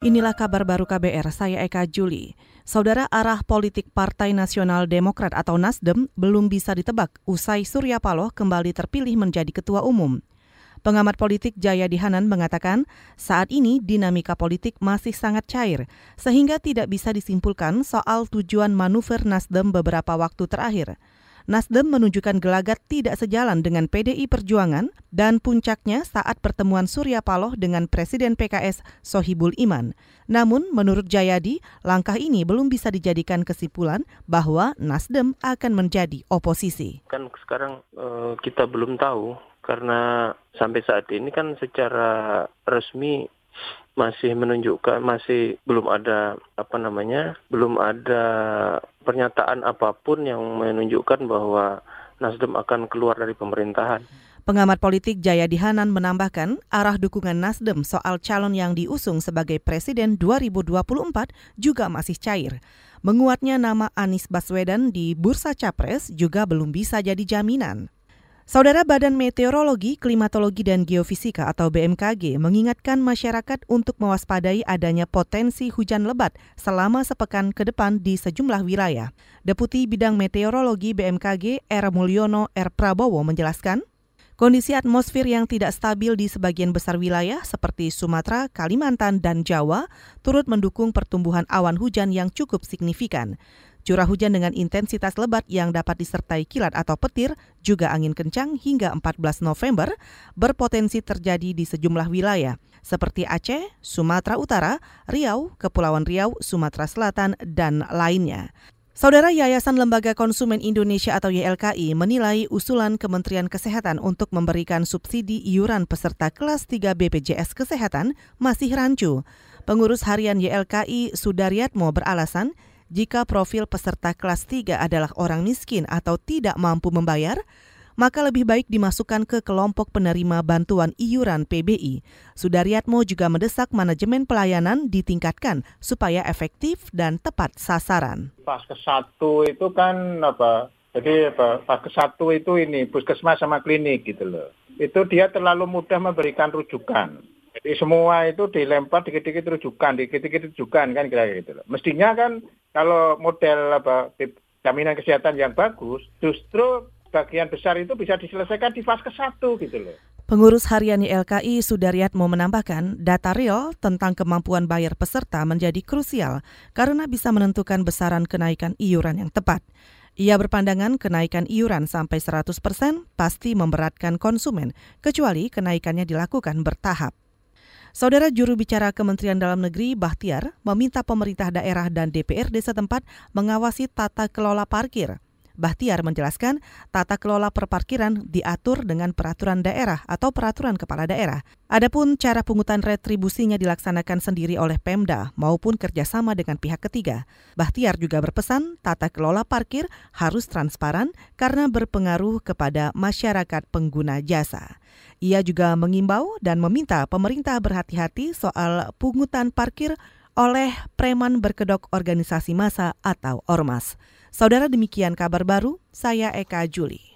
Inilah kabar baru KBR, saya Eka Juli. Saudara arah politik Partai Nasional Demokrat atau Nasdem belum bisa ditebak usai Surya Paloh kembali terpilih menjadi ketua umum. Pengamat politik Jaya Dihanan mengatakan saat ini dinamika politik masih sangat cair, sehingga tidak bisa disimpulkan soal tujuan manuver Nasdem beberapa waktu terakhir. Nasdem menunjukkan gelagat tidak sejalan dengan PDI Perjuangan dan puncaknya saat pertemuan Surya Paloh dengan Presiden PKS Sohibul Iman. Namun, menurut Jayadi, langkah ini belum bisa dijadikan kesimpulan bahwa Nasdem akan menjadi oposisi. Kan sekarang uh, kita belum tahu karena sampai saat ini kan secara resmi masih menunjukkan masih belum ada apa namanya belum ada pernyataan apa pun yang menunjukkan bahwa Nasdem akan keluar dari pemerintahan. Pengamat politik Jaya Dihanan menambahkan arah dukungan Nasdem soal calon yang diusung sebagai presiden 2024 juga masih cair. Menguatnya nama Anies Baswedan di bursa capres juga belum bisa jadi jaminan. Saudara Badan Meteorologi, Klimatologi, dan Geofisika atau BMKG mengingatkan masyarakat untuk mewaspadai adanya potensi hujan lebat selama sepekan ke depan di sejumlah wilayah. Deputi Bidang Meteorologi BMKG R. Mulyono R. Prabowo menjelaskan, Kondisi atmosfer yang tidak stabil di sebagian besar wilayah seperti Sumatera, Kalimantan, dan Jawa turut mendukung pertumbuhan awan hujan yang cukup signifikan. Curah hujan dengan intensitas lebat yang dapat disertai kilat atau petir, juga angin kencang hingga 14 November berpotensi terjadi di sejumlah wilayah seperti Aceh, Sumatera Utara, Riau, Kepulauan Riau, Sumatera Selatan, dan lainnya. Saudara Yayasan Lembaga Konsumen Indonesia atau YLKI menilai usulan Kementerian Kesehatan untuk memberikan subsidi iuran peserta kelas 3 BPJS Kesehatan masih rancu. Pengurus harian YLKI Sudaryatmo beralasan jika profil peserta kelas 3 adalah orang miskin atau tidak mampu membayar, maka lebih baik dimasukkan ke kelompok penerima bantuan iuran PBI. Sudaryatmo juga mendesak manajemen pelayanan ditingkatkan supaya efektif dan tepat sasaran. Pas ke satu itu kan apa? Jadi apa, pas ke satu itu ini puskesmas sama klinik gitu loh. Itu dia terlalu mudah memberikan rujukan. Jadi semua itu dilempar dikit-dikit rujukan, dikit-dikit rujukan kan kira-kira gitu loh. Mestinya kan kalau model apa jaminan kesehatan yang bagus, justru bagian besar itu bisa diselesaikan di fase satu gitu loh. Pengurus harian YLKI Sudaryatmo menambahkan, data real tentang kemampuan bayar peserta menjadi krusial karena bisa menentukan besaran kenaikan iuran yang tepat. Ia berpandangan kenaikan iuran sampai 100 persen pasti memberatkan konsumen, kecuali kenaikannya dilakukan bertahap. Saudara juru bicara Kementerian Dalam Negeri Bahtiar meminta pemerintah daerah dan DPRD setempat mengawasi tata kelola parkir. Bahtiar menjelaskan tata kelola perparkiran diatur dengan peraturan daerah atau peraturan kepala daerah. Adapun cara pungutan retribusinya dilaksanakan sendiri oleh Pemda maupun kerjasama dengan pihak ketiga. Bahtiar juga berpesan tata kelola parkir harus transparan karena berpengaruh kepada masyarakat pengguna jasa. Ia juga mengimbau dan meminta pemerintah berhati-hati soal pungutan parkir oleh preman berkedok organisasi massa atau ormas. Saudara demikian kabar baru, saya Eka Juli.